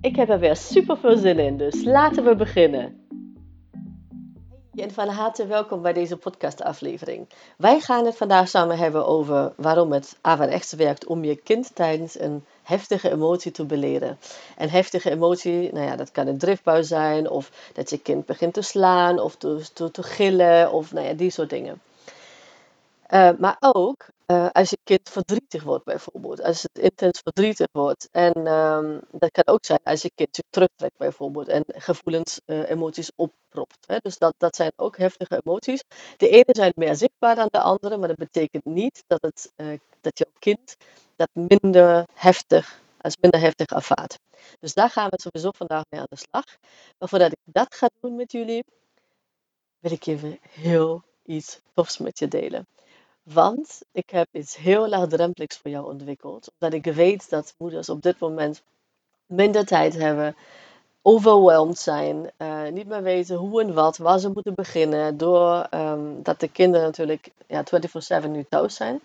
Ik heb er weer super veel zin in, dus laten we beginnen. En van harte welkom bij deze podcastaflevering. Wij gaan het vandaag samen hebben over waarom het averechts werkt om je kind tijdens een heftige emotie te beleren. En heftige emotie, nou ja, dat kan een driftbui zijn, of dat je kind begint te slaan, of te, te, gillen, of nou ja, die soort dingen. Uh, maar ook uh, als je kind verdrietig wordt bijvoorbeeld. Als het intens verdrietig wordt. En um, dat kan ook zijn als je kind zich terugtrekt bijvoorbeeld. En gevoelens, uh, emoties oppropt. Hè. Dus dat, dat zijn ook heftige emoties. De ene zijn meer zichtbaar dan de andere. Maar dat betekent niet dat, het, dat jouw kind dat minder heftig, als minder heftig ervaart. Dus daar gaan we sowieso vandaag mee aan de slag. Maar voordat ik dat ga doen met jullie, wil ik even heel iets tofs met je delen. Want ik heb iets heel laagdrempeligs voor jou ontwikkeld. Omdat ik weet dat moeders op dit moment minder tijd hebben, overweldigd zijn, uh, niet meer weten hoe en wat, waar ze moeten beginnen. Doordat ehm, um, de kinderen natuurlijk ja, 24-7 nu thuis zijn.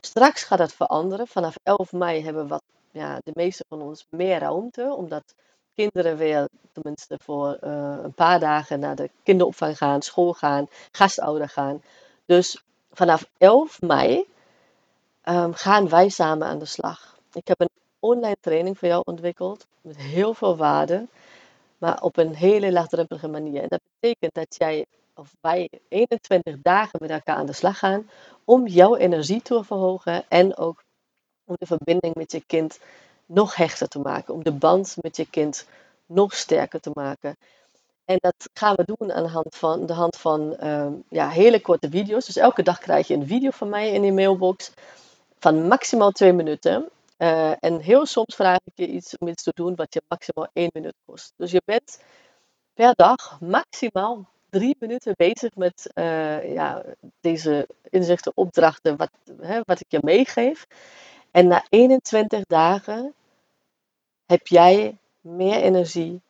Straks gaat dat veranderen. Vanaf 11 mei hebben wat, ja, de meeste van ons meer ruimte. Omdat kinderen weer, tenminste voor uh, een paar dagen, naar de kinderopvang gaan, school gaan, gastouder gaan. Dus vanaf 11 mei um, gaan wij samen aan de slag. Ik heb een online training voor jou ontwikkeld met heel veel waarde, maar op een hele laagdrempelige manier. En dat betekent dat jij of wij 21 dagen met elkaar aan de slag gaan om jouw energie te verhogen en ook om de verbinding met je kind nog hechter te maken, om de band met je kind nog sterker te maken. En dat gaan we doen aan de hand van, de hand van ehm, ja, hele korte video's. Dus elke dag krijg je een video van mij in je mailbox van maximaal twee minuten. Uh, en heel soms vraag ik je iets om iets te doen wat je maximaal één minuut kost. Dus je bent per dag maximaal drie minuten bezig met uh, ja, deze inzichten, opdrachten, wat, hè, wat ik je meegeef. En na 21 dagen heb jij meer energie,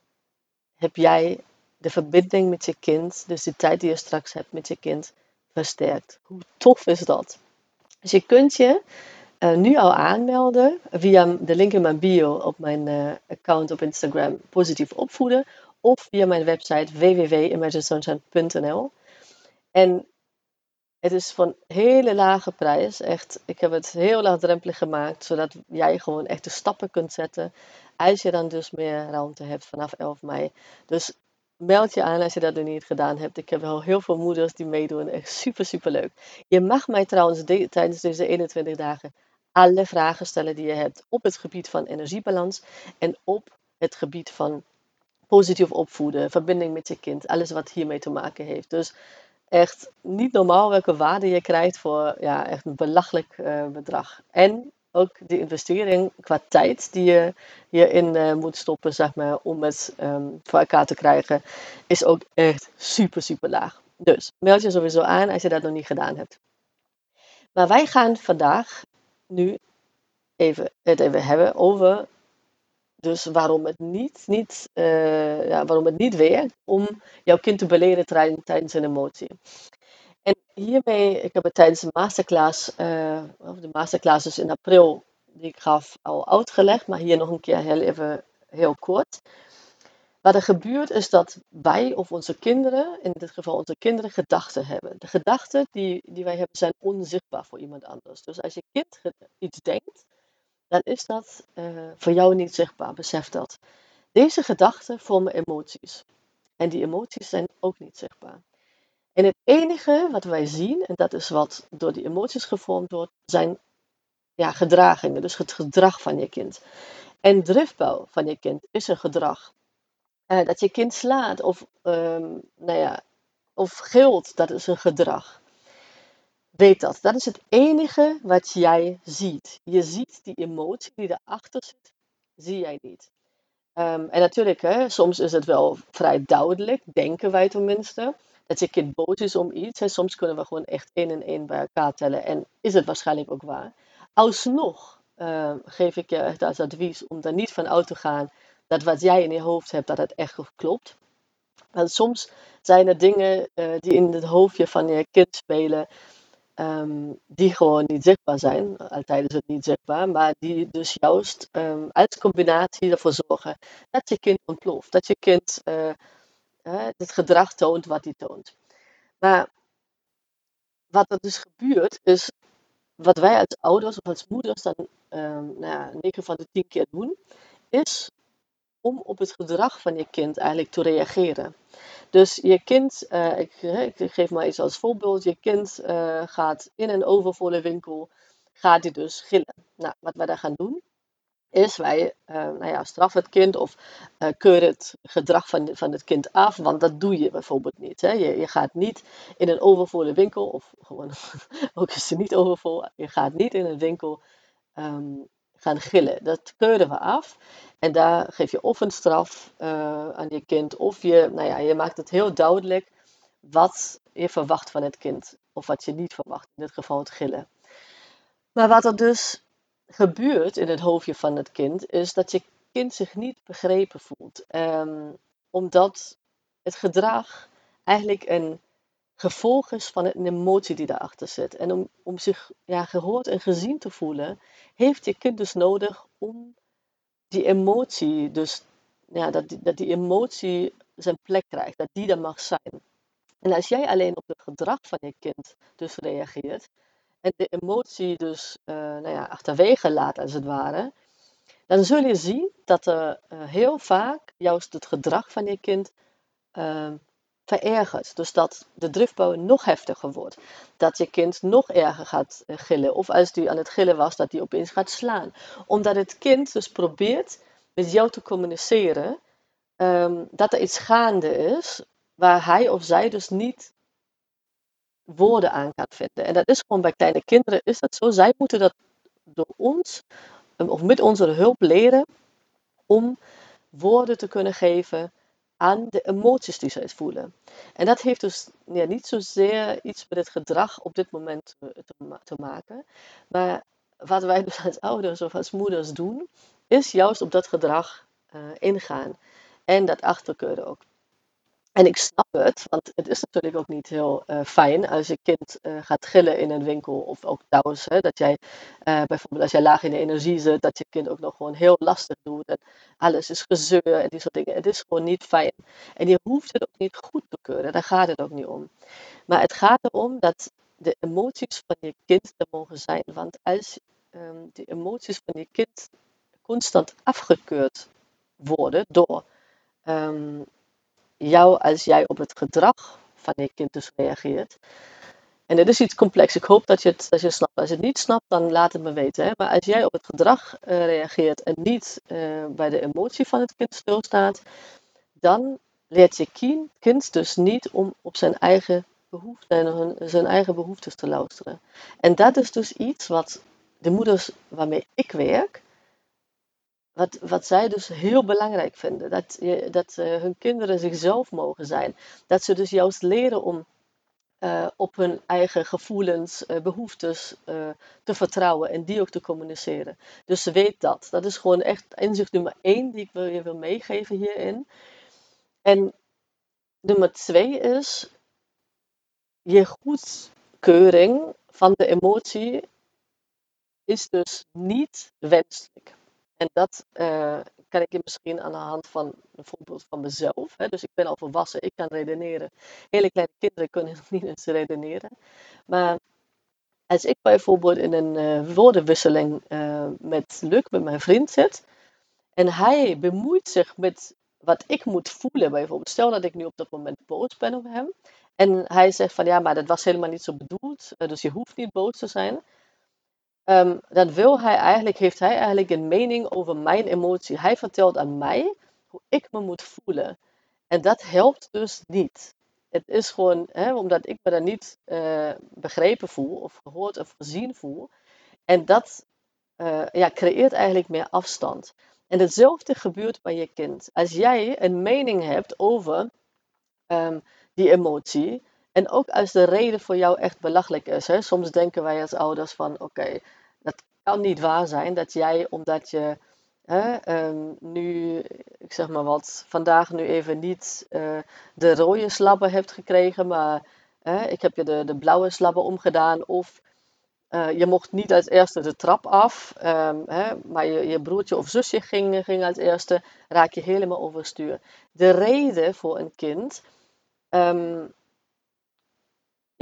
heb jij de verbinding met je kind, dus de tijd die je straks hebt met je kind, versterkt. Hoe tof is dat? Dus je kunt je uh, nu al aanmelden via de link in mijn bio op mijn uh, account op Instagram Positief Opvoeden of via mijn website www.imaginesunshine.nl. En het is van hele lage prijs. Echt, ik heb het heel laagdrempelig gemaakt, zodat jij gewoon echt de stappen kunt zetten. Als je dan dus meer ruimte hebt vanaf 11 mei. Dus meld je aan als je dat nog niet gedaan hebt. Ik heb al heel veel moeders die meedoen. Echt super, super leuk. Je mag mij trouwens tijdens deze 21 dagen alle vragen stellen die je hebt op het gebied van energiebalans en op het gebied van positief opvoeden, verbinding met je kind, alles wat hiermee te maken heeft. Dus echt niet normaal welke waarde je krijgt voor ja, echt een belachelijk uh, bedrag. En ook de investering qua tijd die je hierin uh, moet stoppen, zeg maar, om het um, voor elkaar te krijgen, is ook echt super, super laag. Dus meld je sowieso aan als je dat nog niet gedaan hebt. Maar wij gaan vandaag nu even, het even hebben over dus waarom het niet, niet, uh, ja, waarom het niet werkt om jouw kind te beleren tijdens een emotie. En hiermee, ik heb het tijdens de masterclass, uh, of de masterclasses in april die ik gaf, al uitgelegd, maar hier nog een keer heel even heel kort. Wat er gebeurt is dat wij of onze kinderen, in dit geval onze kinderen, gedachten hebben. De gedachten die, die wij hebben zijn onzichtbaar voor iemand anders. Dus als je kind iets denkt, dan is dat uh, voor jou niet zichtbaar. Besef dat. Deze gedachten vormen emoties. En die emoties zijn ook niet zichtbaar. En het enige wat wij zien, en dat is wat door die emoties gevormd wordt, zijn ja, gedragingen. Dus het gedrag van je kind. En driftbouw van je kind is een gedrag. Uh, dat je kind slaat of, um, nou ja, of gilt, dat is een gedrag. Weet dat. Dat is het enige wat jij ziet. Je ziet die emotie die erachter zit, zie jij niet. Ehm, en natuurlijk, hè, soms is het wel vrij duidelijk, denken wij tenminste, dat je kind boos is om iets. Hè. Soms kunnen we gewoon echt één en één bij elkaar tellen en is het waarschijnlijk ook waar. Alsnog ehm, geef ik je echt als advies om er niet van uit te gaan dat wat jij in je hoofd hebt, dat het echt klopt. Want soms zijn er dingen eh, die in het hoofdje van je kind spelen, ehm, die gewoon niet zichtbaar zijn. Altijd is het niet zichtbaar, maar die dus juist um, als combinatie ervoor zorgen dat je kind ontploft. Dat je kind uh, het gedrag toont wat hij toont. Maar wat er dus gebeurt, is wat wij als ouders of als moeders dan um, nou ja, 9 van de 10 keer doen, is om op het gedrag van je kind eigenlijk te reageren. Dus je kind, uh, ik, geef maar iets als voorbeeld, je kind uh, gaat in een overvolle winkel, gaat hij dus gillen. Nou, wat wij dan gaan doen, is wij uh, nou ja, straffen het kind of uh, keuren het gedrag van, van het kind af, want dat doe je bijvoorbeeld niet. Hè. Je, je gaat niet in een overvolle winkel, of gewoon, ook is het niet overvol, je gaat niet in een winkel um, gaan gillen. Dat keuren we af. En daar geef je of een straf uh, aan je kind, of je, nou ja, je maakt het heel duidelijk wat je verwacht van het kind. Of wat je niet verwacht, in dit geval het gillen. Maar wat er dus gebeurt in het hoofdje van het kind, is dat je kind zich niet begrepen voelt. Um, omdat het gedrag eigenlijk een gevolg is van een emotie die daarachter zit. En om, om zich ja, gehoord en gezien te voelen, heeft je kind dus nodig om die emotie, dus ja, dat, die, dat die emotie zijn plek krijgt, dat die er mag zijn. En als jij alleen op het gedrag van je kind dus reageert en de emotie dus uh, nou ja, achterwege laat als het ware, dan zul je zien dat er uh, heel vaak juist het gedrag van je kind uh, verergert. Dus dat de driftbouw nog heftiger wordt. Dat je kind nog erger gaat eh, gillen. Of als die aan het gillen was, dat die opeens gaat slaan. Omdat het kind dus probeert met jou te communiceren um, dat er iets gaande is waar hij of zij dus niet woorden aan kan vinden. En dat is gewoon bij kleine kinderen is dat zo. Zij moeten dat door ons of met onze hulp leren om woorden te kunnen geven aan de emoties die zij voelen. En dat heeft dus niet zozeer iets met het gedrag op dit moment te, te, maken. Maar wat wij dus als ouders of als moeders doen, is juist op dat gedrag uh, ingaan. En dat achterkeuren ook. En ik snap het, want het is natuurlijk ook niet heel uh, fijn als je kind uh, gaat gillen in een winkel. Of ook trouwens, hè, dat jij uh, bijvoorbeeld als jij laag in de energie zit, dat je kind ook nog gewoon heel lastig doet. En alles is gezeur en die soort dingen. Het is gewoon niet fijn. En je hoeft het ook niet goed te keuren, daar gaat het ook niet om. Maar het gaat erom dat de emoties van je kind er mogen zijn. Want als um, de emoties van je kind constant afgekeurd worden door um, jou als jij op het gedrag van je kind dus reageert. En dit is iets complex. Ik hoop dat je het, dat je het snapt. Als je het niet snapt, dan laat het me weten. Hè? Maar als jij op het gedrag uh, reageert en niet uh, bij de emotie van het kind stilstaat, dan leert je kind, dus niet om op zijn eigen behoeften en zijn eigen behoeftes te luisteren. En dat is dus iets wat de moeders waarmee ik werk, wat, wat zij dus heel belangrijk vinden. Dat, je, dat uh, hun kinderen zichzelf mogen zijn. Dat ze dus juist leren om uh, op hun eigen gevoelens, uh, behoeftes te vertrouwen en die ook te communiceren. Dus ze weet dat. Dat is gewoon echt inzicht nummer één die ik wil, je wil meegeven hierin. En nummer twee is je goedkeuring van de emotie is dus niet wenselijk. En dat uh, kan ik je misschien aan de hand van een voorbeeld van mezelf. Hè. Dus ik ben al volwassen, ik kan redeneren. Hele kleine kinderen kunnen nog niet eens redeneren. Maar als ik bijvoorbeeld in een uh, woordenwisseling uh, met Luc, met mijn vriend zit, en hij bemoeit zich met wat ik moet voelen bijvoorbeeld. Stel dat ik nu op dat moment boos ben op hem. En hij zegt van ja, maar dat was helemaal niet zo bedoeld. dus je hoeft niet boos te zijn. Um, dan wil hij eigenlijk, heeft hij eigenlijk een mening over mijn emotie. Hij vertelt aan mij hoe ik me moet voelen. En dat helpt dus niet. Het is gewoon, hè, omdat ik me dan niet uh, begrepen voel, of gehoord of gezien voel. En dat uh, ja, creëert eigenlijk meer afstand. En hetzelfde gebeurt bij je kind. Als jij een mening hebt over ehm, die emotie, en ook als de reden voor jou echt belachelijk is. Hè? Soms denken wij als ouders van oké, dat kan niet waar zijn dat jij, omdat je hè, ehm, nu, ik zeg maar wat, vandaag nu even niet uh, de rode slabben hebt gekregen, maar ik heb je de, de blauwe slabben omgedaan. Of uh, je mocht niet als eerste de trap af, um, hè, maar je, je, broertje of zusje ging, ging als eerste, raak je helemaal overstuur. De reden voor een kind um,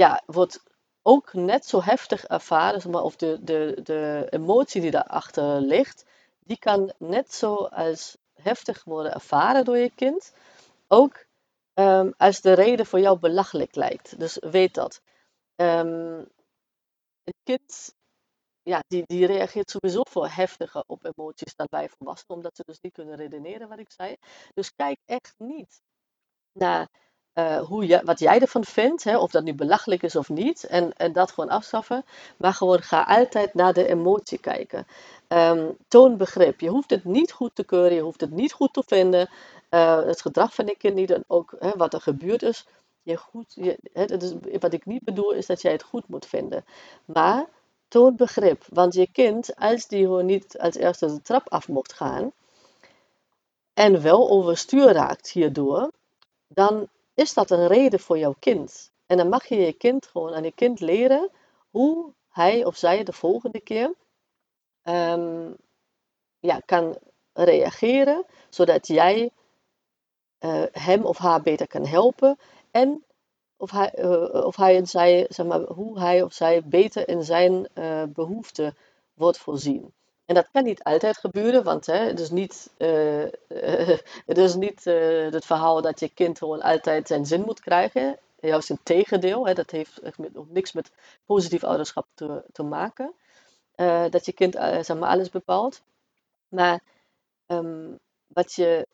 ja, wordt ook net zo heftig ervaren, maar, of de, de, de emotie die daarachter ligt, die kan net zo als heftig worden ervaren door je kind, ook um, als de reden voor jou belachelijk lijkt. Dus weet dat. Um, een kind ja, die, die reageert sowieso veel heftiger op emoties dan wij volwassenen, omdat ze dus niet kunnen redeneren, wat ik zei. Dus kijk echt niet naar uh, hoe je, wat jij ervan vindt, hè, of dat nu belachelijk is of niet, en, en dat gewoon afschaffen. Maar gewoon ga altijd naar de emotie kijken. Um, toon begrip. Je hoeft het niet goed te keuren, je hoeft het niet goed te vinden. Uh, het gedrag van ik kind niet en ook hè, wat er gebeurd is. Je goed, is, wat ik niet bedoel is dat jij het goed moet vinden. Maar toon begrip. Want je kind, als die gewoon niet als eerste de trap af mocht gaan, en wel overstuur raakt hierdoor, dan is dat een reden voor jouw kind. En dan mag je je kind gewoon aan je kind leren hoe hij of zij de volgende keer ehm, ja, kan reageren, zodat jij uh, hem of haar beter kan helpen en of hij, uh, of hij en zij, zeg maar, hoe hij of zij beter in zijn uh, behoeften wordt voorzien. En dat kan niet altijd gebeuren, want hè, het is niet, uh, het, is niet uh, het verhaal dat je kind gewoon altijd zijn zin moet krijgen. Juist een tegendeel, hè, dat heeft nog niks met positief ouderschap te, te maken. Uh, dat je kind zeg maar, alles bepaalt. Maar um, wat je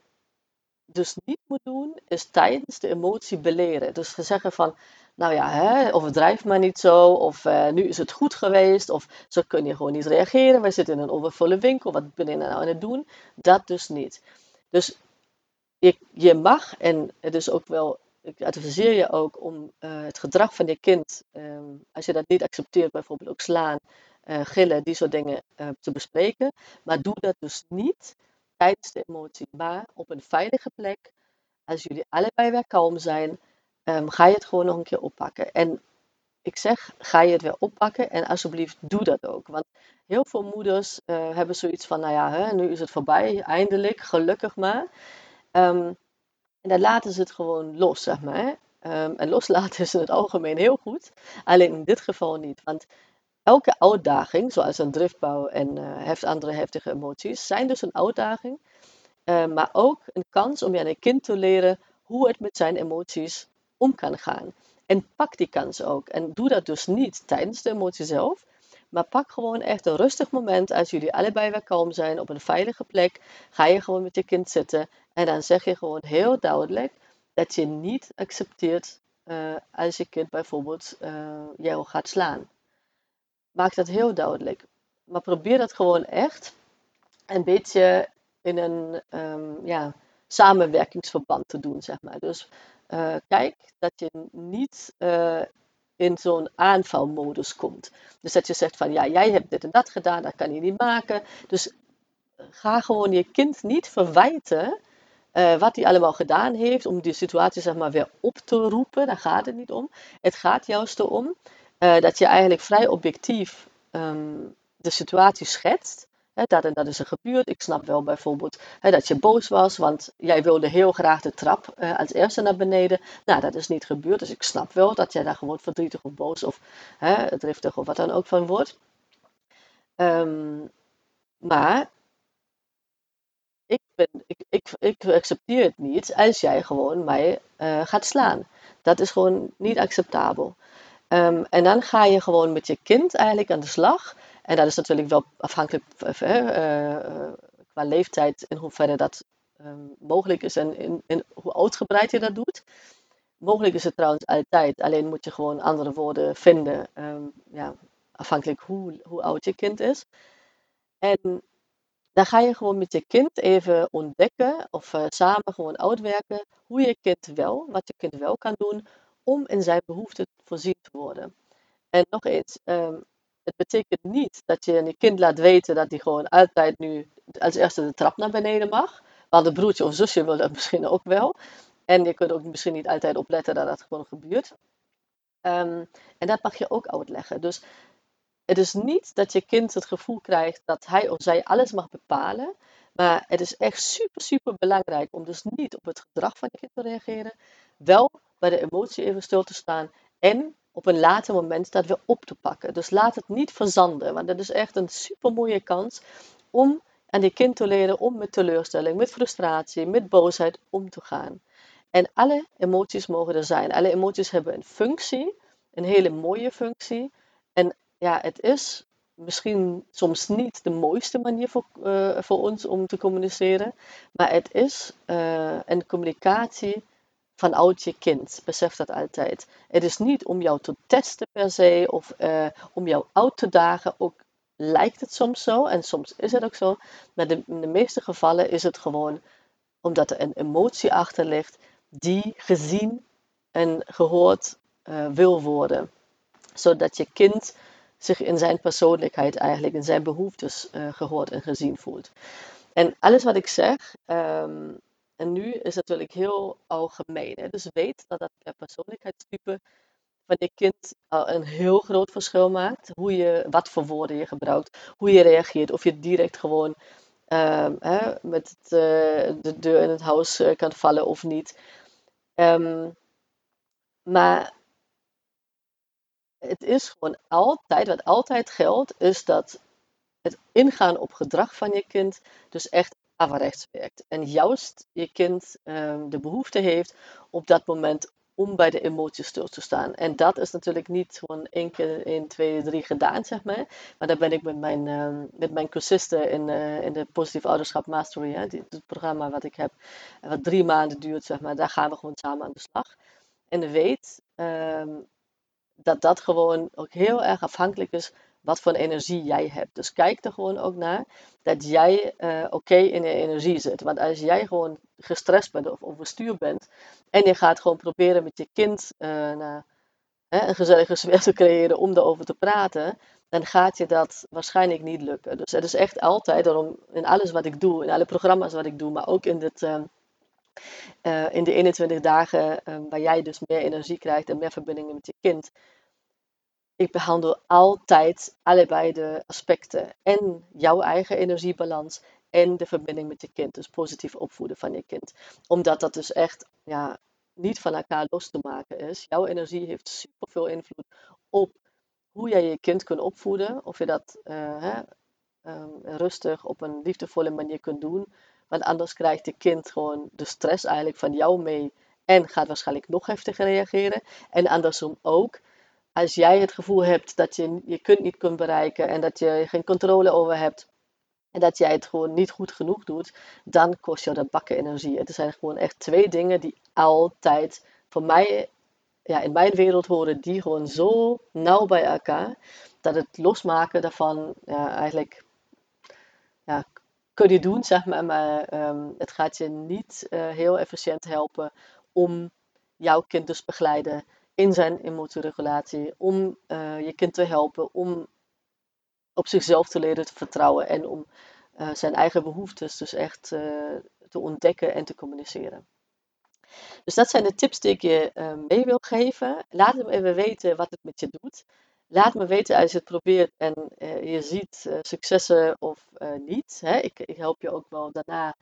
dus niet moet doen, is tijdens de emotie beleren. Dus zeggen van, nou ja, hè, overdrijf maar niet zo, of uh, nu is het goed geweest, of zo kun je gewoon niet reageren, wij zitten in een overvolle winkel, wat ben je nou aan het doen? Dat dus niet. Dus je, je mag, en het is ook wel, ik adviseer je ook om uh, het gedrag van je kind, um, als je dat niet accepteert, bijvoorbeeld ook slaan, uh, gillen, die soort dingen te bespreken, maar doe dat dus niet tijdens de emotie, maar op een veilige plek, als jullie allebei weer kalm zijn, um, ga je het gewoon nog een keer oppakken. En ik zeg, ga je het weer oppakken en alsjeblieft doe dat ook. Want heel veel moeders uh, hebben zoiets van, nou ja, hè, nu is het voorbij, eindelijk, gelukkig maar. Um, en dan laten ze het gewoon los, zeg maar. Um, en loslaten is in het algemeen heel goed, alleen in dit geval niet. Want elke uitdaging, zoals een driftbouw en uh, heft andere heftige emoties, zijn dus een uitdaging. Uh, maar ook een kans om je aan een kind te leren hoe het met zijn emoties om kan gaan. En pak die kans ook. En doe dat dus niet tijdens de emotie zelf. Maar pak gewoon echt een rustig moment als jullie allebei weer kalm zijn op een veilige plek. Ga je gewoon met je kind zitten. En dan zeg je gewoon heel duidelijk dat je niet accepteert uh, als je kind bijvoorbeeld jou gaat slaan. Maak dat heel duidelijk. Maar probeer dat gewoon echt een beetje in een um, ja, samenwerkingsverband te doen, zeg maar. Dus uh, kijk dat je niet uh, in zo'n aanvalmodus komt. Dus dat je zegt van ja, jij hebt dit en dat gedaan, dat kan je niet maken. Dus eh, ga gewoon je kind niet verwijten wat hij allemaal gedaan heeft om die situatie zeg maar weer op te roepen. Daar gaat het niet om. Het gaat juist erom uh, dat je eigenlijk vrij objectief um, de situatie schetst dat en dat is er gebeurd. Ik snap wel bijvoorbeeld dat je boos was, want jij wilde heel graag de trap uh, als eerste naar beneden. Nou, dat is niet gebeurd, dus ik snap wel dat jij daar gewoon verdrietig of boos of hè, driftig of wat dan ook van wordt. Um, maar ik, ik, ik, ik, accepteer het niet als jij gewoon mij uh, gaat slaan. Dat is gewoon niet acceptabel. Um, en dan ga je gewoon met je kind eigenlijk aan de slag. En dat is natuurlijk wel afhankelijk uh, qua leeftijd in hoeverre dat um, mogelijk is en in, in, hoe uitgebreid je dat doet. Mogelijk is het trouwens altijd, alleen moet je gewoon andere woorden vinden, um, ja, afhankelijk hoe, hoe oud je kind is. En dan ga je gewoon met je kind even ontdekken of samen gewoon uitwerken hoe je kind wel, wat je kind wel kan doen om in zijn behoeften voorzien te worden. En nog eens, um, het betekent niet dat je je kind laat weten dat hij gewoon altijd nu als eerste de trap naar beneden mag. Want een broertje of zusje wil dat misschien ook wel. En je kunt ook misschien niet altijd opletten dat dat gewoon gebeurt. Um, en dat mag je ook uitleggen. Dus het is niet dat je kind het gevoel krijgt dat hij of zij alles mag bepalen. Maar het is echt super, super belangrijk om dus niet op het gedrag van je kind te reageren. Wel bij de emotie even stil te staan. En op een later moment dat weer op te pakken. Dus laat het niet verzanden. Want dat is echt een super mooie kans om aan die kind te leren om met teleurstelling, met frustratie, met boosheid om te gaan. En alle emoties mogen er zijn. Alle emoties hebben een functie, een hele mooie functie. En ja, het is misschien soms niet de mooiste manier voor, uh, voor ons om te communiceren, maar het is uh, een communicatie vanuit je kind. Besef dat altijd. Het is niet om jou te testen per se of uh, om jou uit te dagen. Ook lijkt het soms zo en soms is het ook zo. Maar de, in de meeste gevallen is het gewoon omdat er een emotie achter ligt die gezien en gehoord uh, wil worden. Zodat je kind zich in zijn persoonlijkheid eigenlijk, in zijn behoeftes uh, gehoord en gezien voelt. En alles wat ik zeg, um, en nu is het natuurlijk heel algemeen. Hè? Dus weet dat dat per persoonlijkheidstype van je kind al een heel groot verschil maakt. Hoe je, wat voor woorden je gebruikt, hoe je reageert. Of je direct gewoon um, hè, met het, uh, de deur in het huis uh, kan vallen of niet. Um, maar het is gewoon altijd, wat altijd geldt, is dat het ingaan op gedrag van je kind dus echt averechts werkt. En juist je kind um, de behoefte heeft op dat moment om bij de emoties stil te staan. En dat is natuurlijk niet gewoon één keer, één, twee, drie gedaan, zeg maar. Maar daar ben ik met mijn, um, met mijn cursisten in, uh, in de Positief Ouderschap Mastery, hè, het programma wat ik heb, wat drie maanden duurt, zeg maar, daar gaan we gewoon samen aan de slag. En weet um, dat dat gewoon ook heel erg afhankelijk is wat voor energie jij hebt. Dus kijk er gewoon ook naar dat jij uh, oké in je energie zit. Want als jij gewoon gestrest bent of overstuur bent en je gaat gewoon proberen met je kind uh, nou, hè, een gezellige sfeer te creëren om erover te praten, dan gaat je dat waarschijnlijk niet lukken. Dus het is echt altijd, daarom in alles wat ik doe, in alle programma's wat ik doe, maar ook in dit... Uh, in de 21 dagen waar jij dus meer energie krijgt en meer verbindingen met je kind, ik behandel altijd allebei de aspecten. En jouw eigen energiebalans en de verbinding met je kind. Dus positief opvoeden van je kind. Omdat dat dus echt ja, niet van elkaar los te maken is. Jouw energie heeft superveel invloed op hoe jij je kind kunt opvoeden. Of je dat uh, hè, um, rustig op een liefdevolle manier kunt doen. Want anders krijgt je kind gewoon de stress eigenlijk van jou mee. En gaat waarschijnlijk nog heftiger reageren. En andersom ook als jij het gevoel hebt dat je je kunt niet kunt bereiken en dat je geen controle over hebt en dat jij het gewoon niet goed genoeg doet, dan kost jou dat bakken energie. Het zijn gewoon echt twee dingen die altijd voor mij ja, in mijn wereld horen, die gewoon zo nauw bij elkaar, dat het losmaken daarvan ja, eigenlijk ja, kun je doen, zeg maar, maar um, het gaat je niet uh, heel efficiënt helpen om jouw kind dus begeleiden in zijn emotieregulatie, om uh, je kind te helpen om op zichzelf te leren te vertrouwen en om uh, zijn eigen behoeftes dus echt uh, te ontdekken en te communiceren. Dus dat zijn de tips die ik je mee wil geven. Laat me even weten wat het met je doet. Laat me weten als je het probeert en je ziet successen of niet. Hè. Ik, ik help je ook wel daarna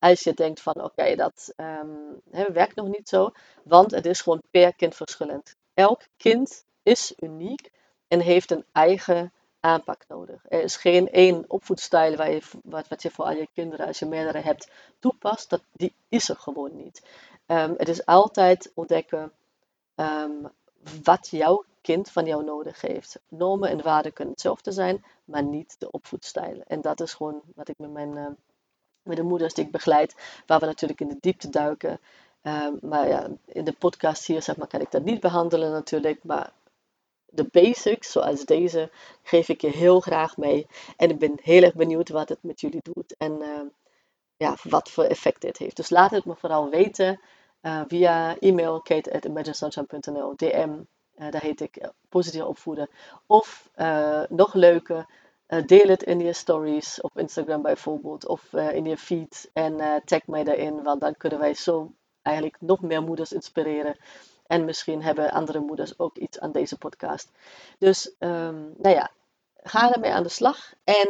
als je denkt van oké, dat um, werkt nog niet zo. Want het is gewoon per kind verschillend. Elk kind is uniek en heeft een eigen aanpak nodig. Er is geen één opvoedstijl waar je, wat, wat je voor al je kinderen, als je meerdere hebt, toepast. Dat, die is er gewoon niet. Um, het is altijd ontdekken um, wat jouw kind van jou nodig heeft. Normen en waarden kunnen hetzelfde zijn, maar niet de opvoedstijlen. En dat is gewoon wat ik met mijn met de moeders die ik begeleid, waar we natuurlijk in de diepte duiken. Um, maar ja, in de podcast hier zeg maar, kan ik dat niet behandelen natuurlijk. Maar de basics, zoals deze, geef ik je heel graag mee. En ik ben heel erg benieuwd wat het met jullie doet en uh, ja, wat voor effect dit heeft. Dus laat het me vooral weten uh, via e-mail kate.imaginesunshine.nl, DM, uh, daar heet ik positief opvoeden. Of nog leuker, deel het in je stories op Instagram bijvoorbeeld, of in je feed en tag mij daarin, want dan kunnen wij zo eigenlijk nog meer moeders inspireren en misschien hebben andere moeders ook iets aan deze podcast. Dus, um, nou ja, ga ermee aan de slag. En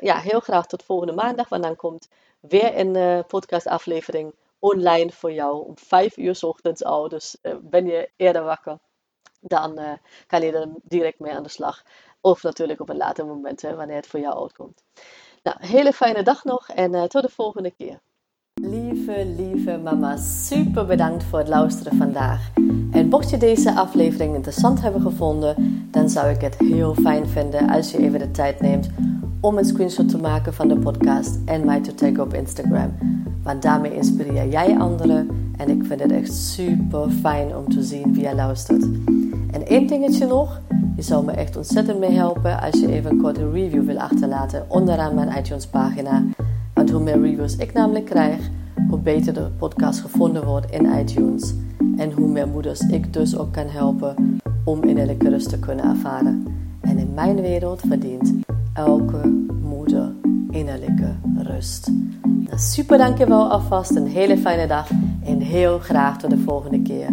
ja, heel graag tot volgende maandag, want dan komt weer een podcastaflevering online voor jou om 5 uur s ochtends al. Dus ben je eerder wakker, dan kan je er direct mee aan de slag. Of natuurlijk op een later moment, hè, wanneer het voor jou uitkomt. Nou, hele fijne dag nog en tot de volgende keer. Lieve, lieve mama, super bedankt voor het luisteren vandaag. En mocht je deze aflevering interessant hebben gevonden, dan zou ik het heel fijn vinden als je even de tijd neemt om een screenshot te maken van de podcast en mij te taggen op Instagram. Want daarmee inspireer jij anderen en ik vind het echt super fijn om te zien wie je luistert. En één dingetje nog, je zou me echt ontzettend mee helpen als je even een korte review wil achterlaten onderaan mijn iTunes pagina. Want hoe meer reviews ik namelijk krijg, hoe beter de podcast gevonden wordt in iTunes. En hoe meer moeders ik dus ook kan helpen om innerlijke rust te kunnen ervaren. En in mijn wereld verdient elke moeder innerlijke rust. Super dankjewel alvast, een hele fijne dag en heel graag tot de volgende keer.